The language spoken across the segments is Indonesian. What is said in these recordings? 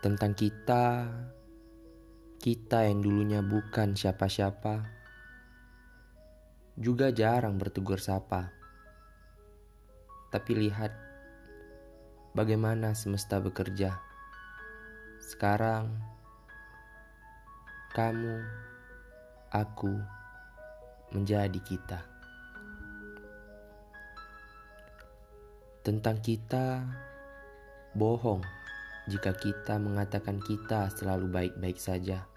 tentang kita, kita yang dulunya bukan siapa-siapa, juga jarang bertegur sapa. Tapi lihat bagaimana semesta bekerja. Sekarang, kamu, aku, menjadi kita. Tentang kita, bohong jika kita mengatakan kita selalu baik-baik saja.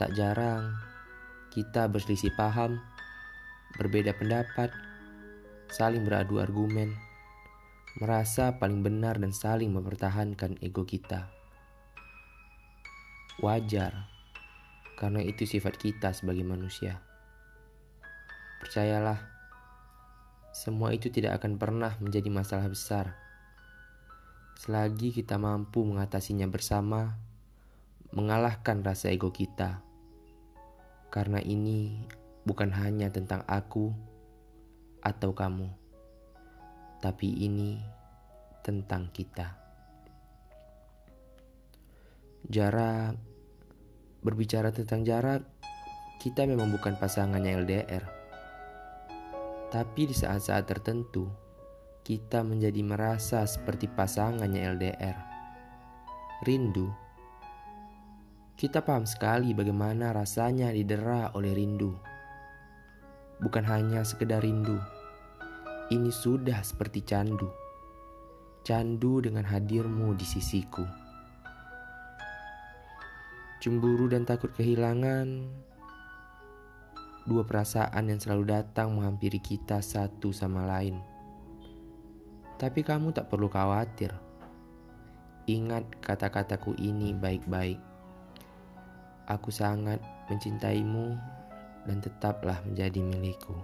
Tak jarang kita berselisih paham, berbeda pendapat, saling beradu argumen, merasa paling benar dan saling mempertahankan ego kita. Wajar, karena itu sifat kita sebagai manusia. Percayalah, semua itu tidak akan pernah menjadi masalah besar selagi kita mampu mengatasinya bersama, mengalahkan rasa ego kita. Karena ini bukan hanya tentang aku atau kamu, tapi ini tentang kita. Jarak, berbicara tentang jarak, kita memang bukan pasangannya LDR. Tapi di saat-saat tertentu, kita menjadi merasa seperti pasangannya LDR. Rindu. Kita paham sekali bagaimana rasanya didera oleh rindu. Bukan hanya sekedar rindu. Ini sudah seperti candu. Candu dengan hadirmu di sisiku. Cemburu dan takut kehilangan dua perasaan yang selalu datang menghampiri kita satu sama lain. Tapi kamu tak perlu khawatir. Ingat kata-kataku ini baik-baik. Aku sangat mencintaimu dan tetaplah menjadi milikku.